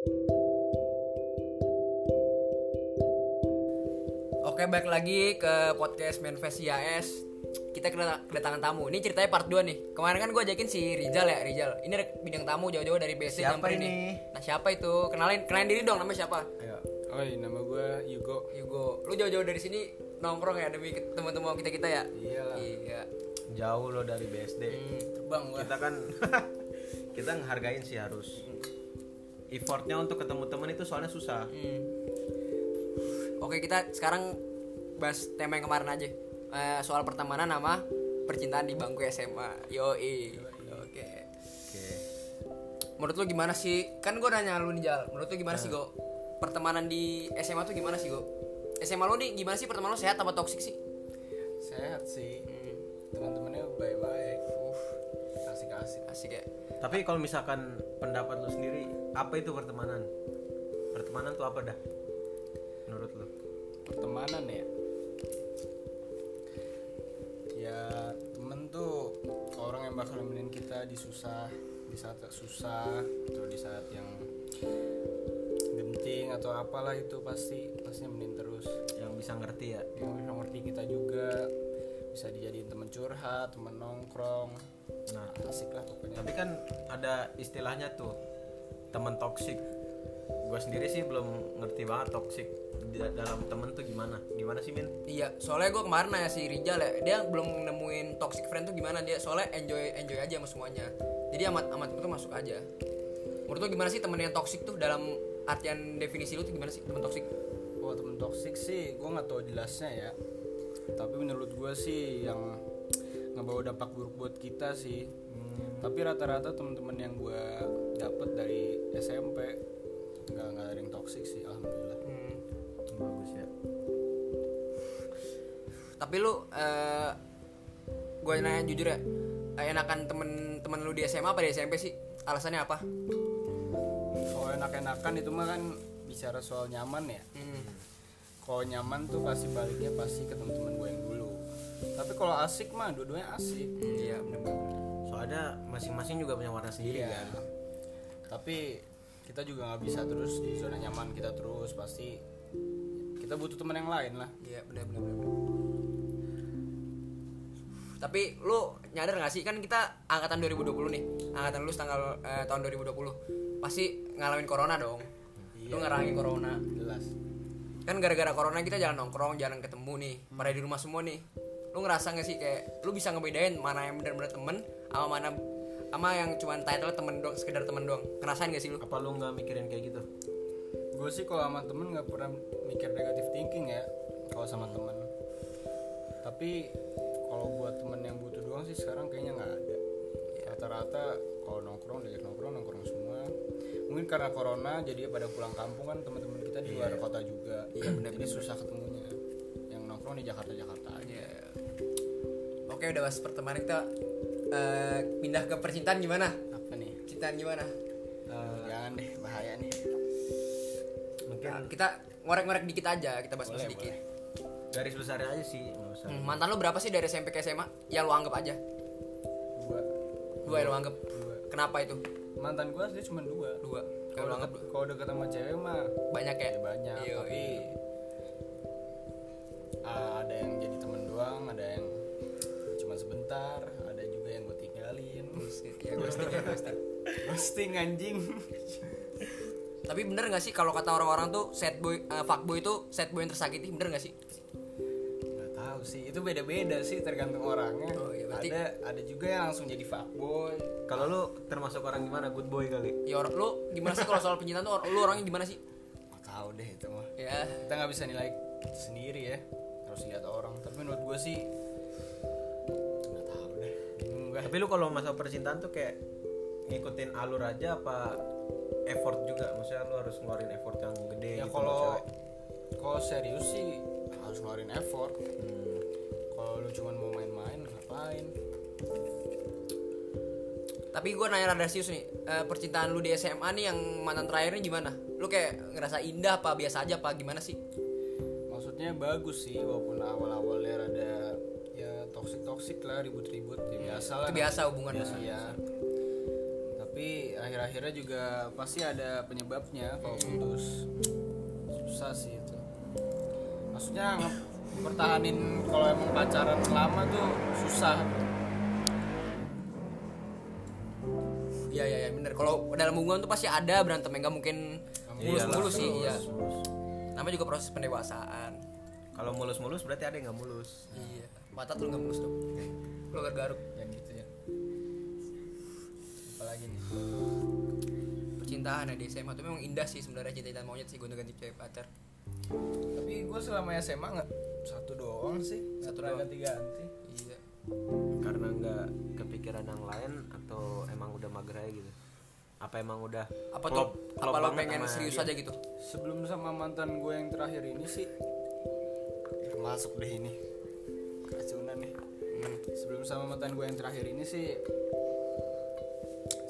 Oke, balik lagi ke podcast Manfest IAS. Kita kedata- kedatangan tamu. Ini ceritanya part 2 nih. Kemarin kan gue ajakin si Rizal ya, Rizal. Ini bidang tamu jauh-jauh dari BC Siapa ini? Nah, siapa itu? Kenalin, kenalin diri dong, namanya siapa? Ayo. Oi, nama gue Yugo. Yugo. Lu jauh-jauh dari sini nongkrong ya demi teman-teman kita-kita ya? Iyalah. Iya. Jauh lo dari BSD. Hmm, terbang gua. Kita kan kita ngehargain sih harus. Effortnya untuk ketemu temen itu soalnya susah. Hmm. Oke kita sekarang bahas tema yang kemarin aja Eh, soal pertemanan sama percintaan di bangku SMA. Yoi. Oke. Oke. Menurut lu gimana sih? Kan gue nanya lu nih Jal. Menurut lu gimana sih Go? Pertemanan di SMA tuh gimana sih Go? SMA lu nih gimana sih pertemanan lu sehat apa toksik sih? Sehat sih. Hmm. Teman-temannya baik-baik. Asik-asik. Asik ya. Tapi kalau misalkan pendapat lu sendiri, apa itu pertemanan? Pertemanan tuh apa dah? Menurut lu? Pertemanan ya. Ya, temen tuh orang yang bakal nemenin kita di susah, di saat susah, atau di saat yang genting atau apalah itu pasti pasti nemenin terus. Yang bisa ngerti ya. Yang bisa ngerti kita juga bisa dijadiin temen curhat, temen nongkrong. Nah, Asik lah pokoknya. tapi kan ada istilahnya tuh temen toksik. Gue sendiri sih belum ngerti banget toksik dalam temen tuh gimana? Gimana sih Min? Iya, soalnya gue kemarin nanya si Rijal ya, dia belum nemuin toxic friend tuh gimana dia. Soalnya enjoy enjoy aja sama semuanya. Jadi amat amat itu masuk aja. Menurut lu gimana sih temen yang toxic tuh dalam artian definisi lu tuh gimana sih temen toxic? Oh temen toksik sih, gue nggak tahu jelasnya ya. Tapi menurut gue sih yang ngebawa dampak buruk buat kita sih. Tapi rata-rata temen-temen yang gue dapet dari SMP nggak nggak ada yang toksik sih, alhamdulillah. Hmm. Bagus ya. Tapi lu eh gue nanya jujur ya, eh, enakan temen-temen lu di SMA apa di SMP sih? Alasannya apa? Kalau enak-enakan itu mah kan bicara soal nyaman ya. Hmm. Kalau nyaman tuh pasti baliknya pasti ke temen-temen gue yang. Tapi kalau asik mah dua-duanya asik. Iya benar-benar. Soalnya masing-masing juga punya warna sendiri Iya. kan. Tapi kita juga nggak bisa terus di zona nyaman kita terus pasti kita butuh teman yang lain lah. Iya benar-benar. benar. Tapi lu nyadar gak sih kan kita angkatan 2020 nih, angkatan lu tanggal eh, tahun 2020 pasti ngalamin corona dong. Lu Iya. ngerangin corona. Jelas. Kan gara-gara corona kita jalan nongkrong, jalan ketemu nih, pada di rumah semua nih. Lu ngerasa gak sih kayak lu bisa ngebedain mana yang benar-benar temen sama mana sama yang cuman title temen doang, sekedar temen doang. Ngerasain gak sih lu? Apa lu nggak mikirin kayak gitu? Gue sih kalau sama temen nggak pernah mikir negatif thinking ya kalau sama temen. Tapi kalau buat temen yang butuh doang sih sekarang kayaknya nggak ada. Rata-rata kalau nongkrong diajak nongkrong nongkrong semua. Mungkin karena corona jadi pada pulang kampung kan teman-teman kita di luar kota juga. Iya, benar, Jadi susah ketemunya. Yang nongkrong di Jakarta Jakarta aja. Iya. Oke udah bahas pertemanan kita eh, pindah ke percintaan gimana? Apa nih? Cintaan gimana? Jangan deh bahaya nih. Mungkin Nah, kita ngorek-ngorek dikit aja, kita bahas Boleh, sedikit. garis besarnya aja sih usah. Hmm, mantan lu berapa sih dari SMP ke SMA? Ya lu anggap aja. Dua. Dua ya lu anggap. Dua. Kenapa itu? Mantan gue asli cuma dua. Dua. Kalau anggap kalau deket sama cewek mah banyak ya? ya banyak. Iya, Ghosting anjing. Tapi bener gak sih kalau kata orang-orang tuh sad boy, eh, fuckboy itu sad boy yang tersakiti, bener gak sih? Gak tahu sih, itu beda-beda sih tergantung orangnya. Oh, iya, berarti- Ada ada juga yang langsung jadi fuckboy. Kalau lu termasuk orang gimana? Good boy kali. Ya or- lu gimana sih kalau soal pencintaan tuh lu orangnya gimana sih? Gak tahu deh itu mah. Ya, Kita nggak bisa nilai sendiri ya. Harus lihat orang. Tapi menurut gue sih nggak tahu deh. Gue. Tapi lu kalau masalah percintaan tuh kayak ngikutin alur aja apa effort juga? Maksudnya lu harus ngeluarin effort yang gede ya gitu kalau kalau serius sih harus ngeluarin effort Hmm. kalau lu cuman mau main-main ngapain tapi gue nanya rada serius nih, eh, percintaan lu di SMA nih yang mantan terakhir nih gimana? Lu kayak ngerasa indah apa biasa aja apa gimana sih? maksudnya bagus sih walaupun awal-awalnya rada ya toksik toksik lah ribut-ribut ya biasa lah Itu biasa hubungan biasa ya tapi akhir-akhirnya juga pasti ada penyebabnya kalau putus susah sih itu maksudnya pertahanin kalau emang pacaran lama tuh susah Iya iya ya, bener. Kalau dalam hubungan tuh pasti ada berantem enggak mungkin mulus-mulus sih, iya. Namanya juga proses pendewasaan. Kalau mulus-mulus berarti ada yang nggak mulus. Iya. Mata tuh nggak mulus dong. Lo garuk ya apalagi nih Percintaan ya di SMA tuh memang indah sih sebenarnya cinta-cinta monyet sih gue ganti cewek pacar. tapi gue selama SMA nggak satu doang sih Satu doang doang. ganti-ganti Iya. Karena nggak kepikiran yang lain atau emang udah mager aja gitu. Apa emang udah Apa tuh? klop- klop apa lo pengen serius dia? aja gitu? sebelum sama mantan gue yang terakhir ini sih termasuk deh ini keracunan nih sebelum sama mantan gue yang terakhir ini sih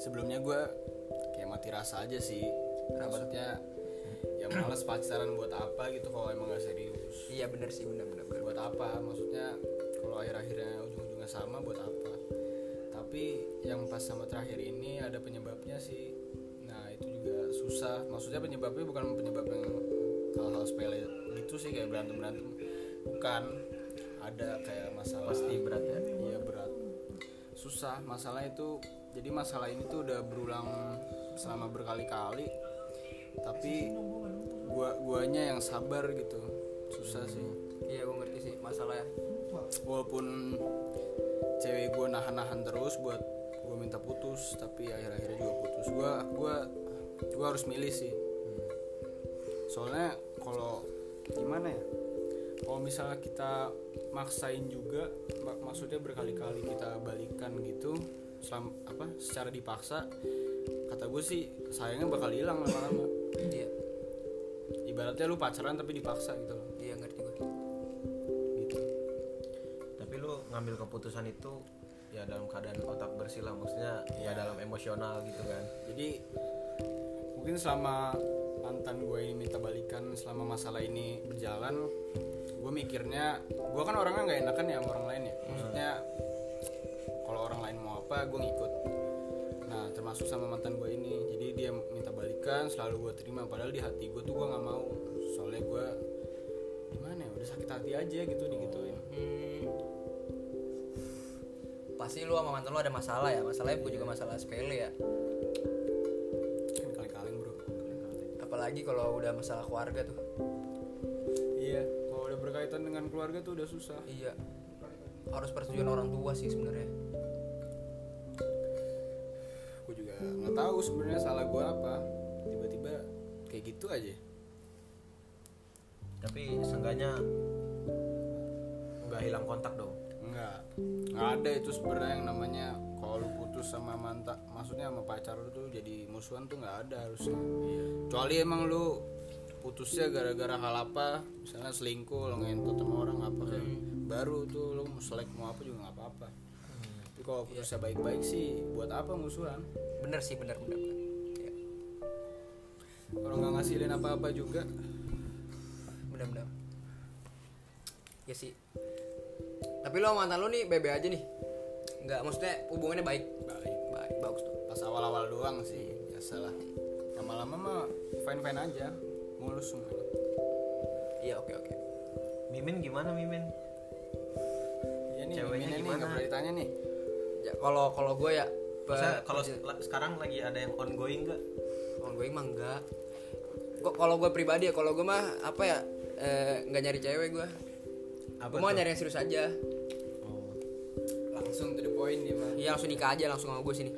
sebelumnya gue kayak mati rasa aja sih. Maksudnya ya males pacaran buat apa gitu kalau emang gak serius. Iya bener sih bener bener. bener. buat apa? Maksudnya kalau akhir-akhirnya ujung-ujungnya sama buat apa? Tapi yang pas sama terakhir ini ada penyebabnya sih. Nah itu juga susah. Maksudnya penyebabnya bukan penyebab yang hal-hal sepele gitu sih kayak berantem berantem bukan. Ada kayak masalah. Pasti berat ya. iya berat. Susah. Masalah itu jadi masalah ini tuh udah berulang selama berkali-kali. Tapi gua guanya yang sabar gitu. Susah sih. Iya gue ngerti sih masalahnya. walaupun cewek gue nahan-nahan terus buat gue minta putus tapi akhir-akhirnya juga putus. Gue gua gua harus milih sih. Soalnya kalau gimana ya? Kalau misalnya kita maksain juga mak- maksudnya berkali-kali kita balikan gitu selam, apa secara dipaksa kata gue sih sayangnya bakal hilang lama-lama Iya. ibaratnya lu pacaran tapi dipaksa gitu loh Iya ngerti gue. gitu Tapi lu ngambil keputusan itu ya dalam keadaan otak bersih lah maksudnya ya dalam emosional gitu kan. jadi mungkin selama mantan gue ini minta balikan selama masalah ini berjalan gue mikirnya gue kan orangnya nggak enakan ya sama orang lain ya maksudnya lain mau apa gue ngikut nah termasuk sama mantan gue ini jadi dia minta balikan selalu gue terima padahal di hati gue tuh gue nggak mau soalnya gue gimana ya udah sakit hati aja gitu digituin Hmm. Pasti lu sama mantan lu ada masalah ya. Masalahnya gue juga masalah sepele ya. kan kali-kali bro Apalagi kalau udah masalah keluarga tuh. iya kalau udah berkaitan dengan keluarga tuh udah susah Iya. Harus persetujuan orang tua sih sebenarnya. Nggak tahu sebenarnya salah gue apa. Tiba-tiba kayak gitu aja. Tapi seenggaknya nggak hilang kontak dong. nggak. Nggak ada itu sebenarnya yang namanya kalau lu putus sama mantan maksudnya sama pacar lu tuh jadi musuhan tuh nggak ada harusnya. Kecuali emang lu putusnya gara-gara hal apa misalnya selingkuh lo ngentot sama orang apa kayak baru tuh lu mau selek mau apa juga nggak apa-apa kalau putusnya baik-baik sih buat apa musuhan Bener sih bener bener. bener. Iya. kalau nggak ngasilin apa-apa juga Bener bener. Ya sih. Tapi lo sama mantan lu nih bebe aja nih. Enggak, maksudnya hubungannya baik. baik Baik, bagus tuh. pas awal-awal doang sih biasalah lama-lama mah fine-fine aja mulus semua Iya, oke oke. Mimin gimana Mimin? iya nih Ceweknya nih gimana? nggak pernah ditanya nih Ya, kalau kalau gue ya kalau sekarang lagi ada yang ongoing nggak? kalau gue emang enggak. Kok kalau gue pribadi ya, kalau gue mah apa ya eh, nggak nyari cewek gue. Apa Gue mau nyari yang serius aja. Oh. langsung to the point dia mah Iya langsung nikah aja langsung sama gue sini.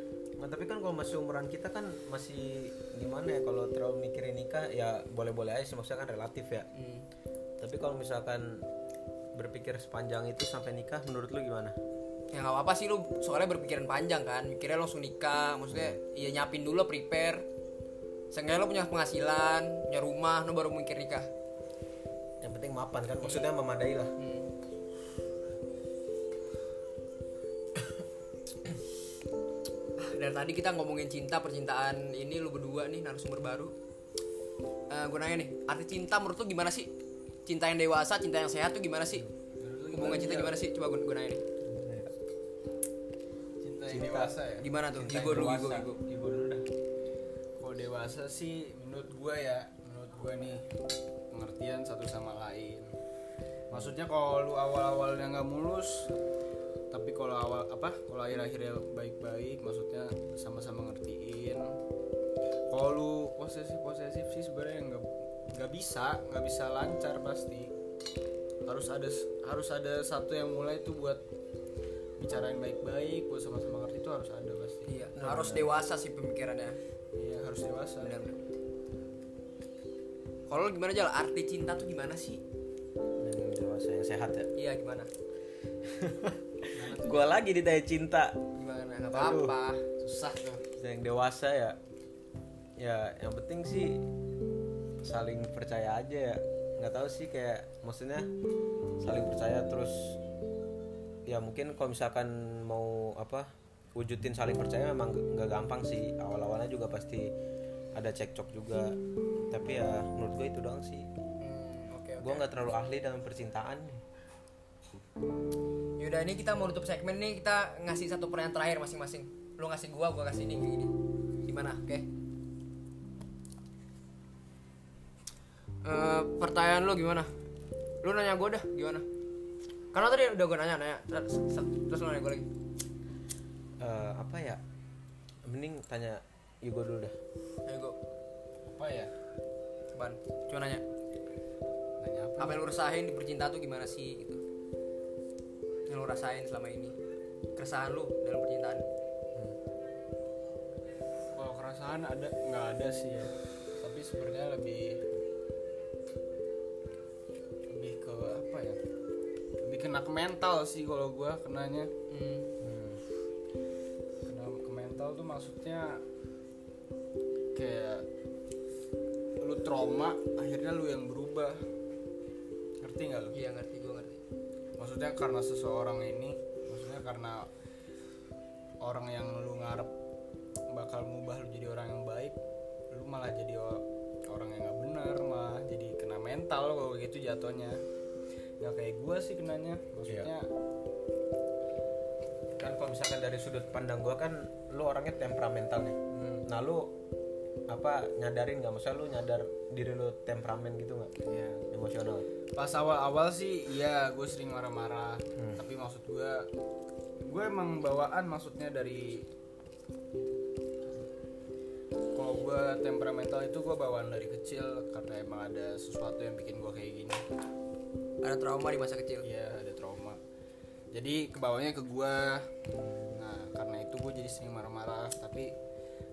Nah, tapi kan kalau masih umuran kita kan masih gimana ya kalau terlalu mikirin nikah ya boleh-boleh aja sih maksudnya kan relatif ya. Hmm. Tapi kalau misalkan berpikir sepanjang itu sampai nikah menurut lu gimana? Ya nggak apa-apa sih lu soalnya berpikiran panjang kan, mikirnya langsung nikah, maksudnya iya nyapin dulu prepare. Seenggaknya lo punya penghasilan, punya rumah, lo baru mikir nikah. Yang penting mapan kan maksudnya memadai lah. Hmm. Dari tadi kita ngomongin cinta, percintaan ini lu berdua nih narasumber baru. Eh gue nanya nih, arti cinta menurut lu gimana sih? Cinta yang dewasa, cinta yang sehat tuh gimana sih? Hubungan cinta gimana sih? Coba gue, gue nanya nih. Yang dewasa ya Gimana tuh? Yang dulu, gigo, dewasa. gigo. Gigo dulu dewasa sih menurut gue ya menurut gue nih pengertian satu sama lain maksudnya kalau lu awal-awalnya nggak mulus tapi kalau awal apa kalau akhir-akhirnya baik-baik maksudnya sama-sama ngertiin kalau lu posesif posesif sih sebenarnya nggak nggak bisa nggak bisa lancar pasti harus ada harus ada satu yang mulai tuh buat bicarain baik-baik buat sama-sama ngerti itu harus ada pasti. Iya harus dewasa sih pemikirannya. Iya harus dewasa. Benar benar. Kalau gimana Jal? Arti cinta tuh gimana sih? Yang dewasa yang sehat ya? Iya gimana? Gua lagi ditanya cinta. Gimana? Nggak apa-apa. Susah tuh. Yang dewasa ya. Ya yang penting sih saling percaya aja ya. Nggak tahu sih kayak maksudnya saling percaya terus ya mungkin kalau misalkan mau apa wujudin saling percaya memang nggak gampang sih awal awalnya juga pasti ada cekcok juga tapi ya menurut gue itu doang sih Hmm, oke oke gue nggak terlalu ahli dalam percintaan Yaudah ini kita mau tutup segmen nih kita ngasih satu pertanyaan terakhir masing-masing. Lu ngasih gua, gua kasih ini gini. Gimana? Oke. Eh, pertanyaan lu gimana? Lu nanya gua dah gimana? Karena tadi udah gua nanya nanya terus, terus lu nanya gua lagi. Eh, apa ya mending tanya Yugo dulu dah Ayo gua. apa ya Apaan? Cuma nanya. nanya apa Apa yang lu rasain di percintaan tuh gimana sih gitu? Yang lu rasain selama ini? Keresahan lu dalam percintaan? kalau kerasaan ada nggak ada sih ya tapi sebenarnya lebih kena ke mental sih kalau gua kenanya Hmm. kena ke mental tuh maksudnya kayak lu trauma akhirnya lu yang berubah ngerti nggak lu Iya ngerti gua ngerti. maksudnya karena seseorang ini maksudnya karena orang yang lu ngarep bakal mengubah lu jadi orang yang baik lu malah jadi orang yang nggak benar malah jadi kena mental kalau gitu jatuhnya nggak kayak gua sih kenanya. Maksudnya kan kalau misalkan dari sudut pandang gua kan lu orangnya temperamental nih. Nah lu apa nyadarin nggak? Maksudnya lu nyadar diri lu temperamen gitu nggak? Ya emosional. Pas awal-awal sih iya gue sering marah-marah. Tapi maksud gue gue emang bawaan maksudnya dari kalau gue temperamental itu gue bawaan dari kecil karena emang ada sesuatu yang bikin gue kayak gini Ada trauma di masa kecil. iya ada trauma. Jadi kebawanya ke gue nah karena itu gue jadi sering marah-marah. Tapi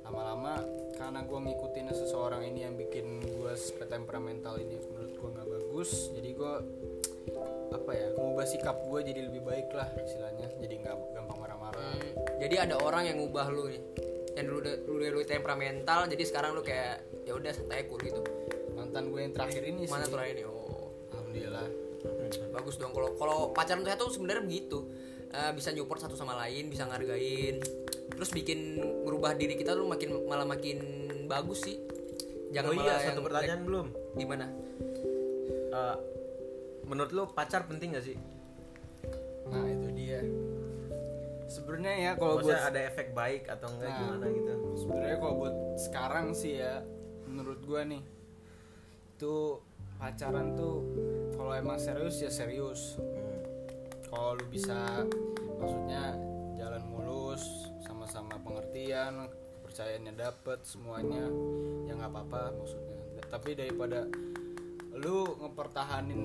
lama-lama karena gue ngikutin seseorang ini yang bikin gue temperamental ini menurut gue nggak bagus jadi gue apa ya mengubah sikap gue jadi lebih baik lah istilahnya. Jadi nggak gampang marah-marah. Hmm, jadi ada orang yang ngubah lu nih yang dulu dulu lu temperamental jadi sekarang lu kayak ya udah santai cool gitu. Mantan gue yang terakhir ini sih. mana tuh ini oh. Alhamdulillah bagus dong. Kalau kalau pacaran tuh tuh sebenarnya begitu. Eh, bisa nyupport satu sama lain bisa ngargain. Terus bikin merubah diri kita tuh makin malah makin bagus sih. Jangan oh iya malah satu yang pertanyaan belum. gimana? Eh, menurut lu pacar penting gak sih? Nah itu dia. Sebenarnya ya kalau buat ada efek baik atau enggak Nah. gimana gitu? sebenarnya kalau buat sekarang sih ya menurut gua nih itu pacaran tuh kalau emang serius ya serius. Kalau lu bisa maksudnya jalan mulus sama-sama pengertian kepercayaannya dapet semuanya ya nggak apa-apa maksudnya. Tapi daripada lu ngepertahanin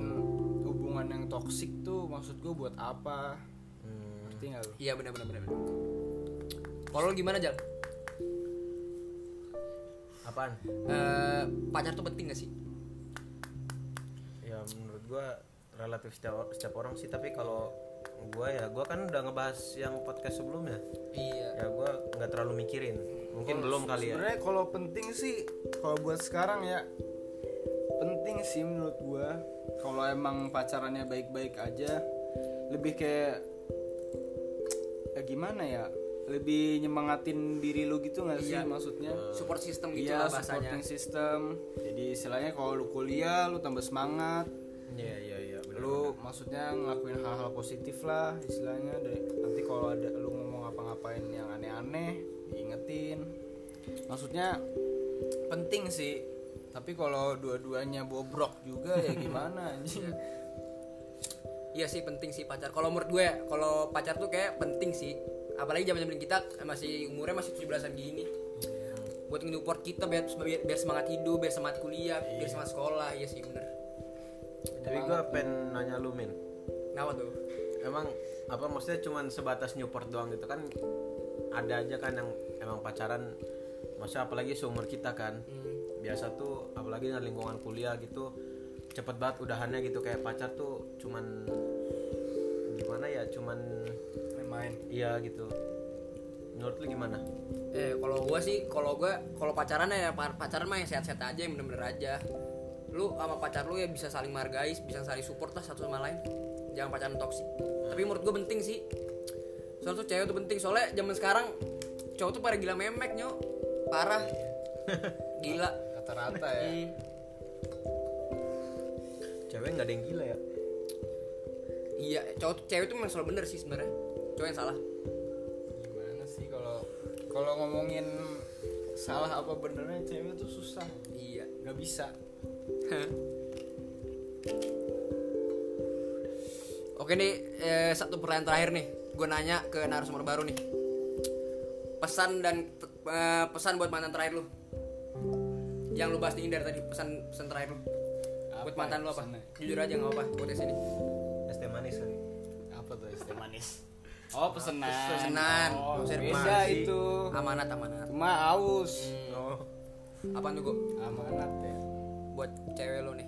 hubungan yang toksik tuh maksud gue buat apa? Hmm. ngerti nggak lu? Iya benar benar benar kalau lu gimana jal? Apaan? Eh, pacar tuh penting gak sih? Ya menurut gua relatif setiap, setiap orang sih tapi kalau gua ya gua kan udah ngebahas yang podcast sebelumnya. Iya. Ya gua nggak terlalu mikirin. Mungkin belum kali ya. Sebenarnya kalau penting sih kalau buat sekarang ya penting sih menurut gua. Kalau emang pacarannya baik-baik aja lebih kayak ya gimana ya lebih nyemangatin diri lu gitu nggak sih Iya. maksudnya? Support system gitu iya lah bahasanya. supporting system. Jadi istilahnya kalau lu kuliah lu tambah semangat iya iya iya lu maksudnya ngelakuin hal-hal positif lah istilahnya dari nanti kalau ada lu ngomong apa-ngapain yang aneh-aneh diingetin maksudnya penting sih tapi kalau dua-duanya bobrok juga ya gimana anjing Iya sih penting sih pacar. Kalau menurut gue, kalau pacar tuh kayak penting sih. Apalagi zaman zaman kita masih umurnya masih 17-an gini. Buat nge-support kita biar, biar, biar semangat hidup, biar semangat kuliah, biar semangat sekolah. Iya sih bener. Tapi gue pengen nanya lu min Kenapa tuh? Emang apa maksudnya cuman sebatas Newport doang gitu kan Ada aja kan yang emang pacaran Maksudnya apalagi seumur kita kan Hmm. Biasa tuh apalagi dengan lingkungan kuliah gitu Cepet banget udahannya gitu Kayak pacar tuh cuman Gimana ya cuman main-main Iya gitu Menurut lu gimana? Eh kalau gue sih, kalau gue kalau pacaran ya pa- pacaran mah yang sehat-sehat aja, yang bener-bener aja. Lu sama pacar lu ya bisa saling menghargai, bisa saling support lah satu sama lain. Jangan pacaran toksik. Tapi menurut gue penting sih. Soalnya tuh cewek tuh penting. Soalnya zaman sekarang cowok tuh pada gila memek nyok, parah. Gila. rata-rata ya Hmm. Cewek nggak ada yang gila ya? Iya, cowok tuh cewek tuh memang selalu bener sih sebenarnya. Cowok yang salah. gimana sih kalau kalau ngomongin salah apa benernya cewek tuh susah Iya. nggak bisa Oke nih, eh, satu pertanyaan terakhir nih. Gue nanya ke narasumber baru nih. Pesan dan eh, pesan buat mantan terakhir lu. Yang lu bahas dari tadi pesan pesan terakhir lu. buat Apa mantan lu apa? pesannya? Jujur aja nggak apa. Buat di sini. Es teh manis kali apa tuh es teh manis oh pesenan Pesenan. oh, beda itu Amanat amanat. cuma aus Oh Apaan tuh gue? amanat ya Buat cewek lu nih.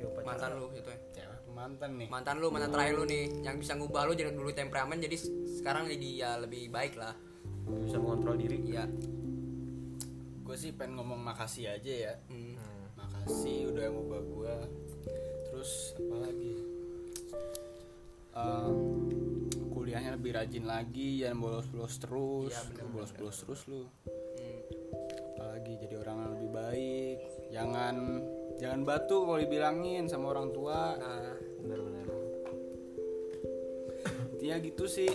Oke. Mantan lu gitu ya. cewek mantan nih Mantan lu, mantan terakhir lu nih, yang bisa ngubah lu jadi dulu temperamen jadi sekarang jadi ya lebih baik lah. Bisa mengontrol diri Iya. gue sih pengen ngomong makasih aja ya Hmm. makasih udah ngubah gue terus apa lagi Eh, kuliahnya lebih rajin lagi jangan bolos-bolos terus bener, bolos-bolos terus lu jangan jangan batu kalau dibilangin sama orang tua. Nah, Benar-benar. Intinya gitu sih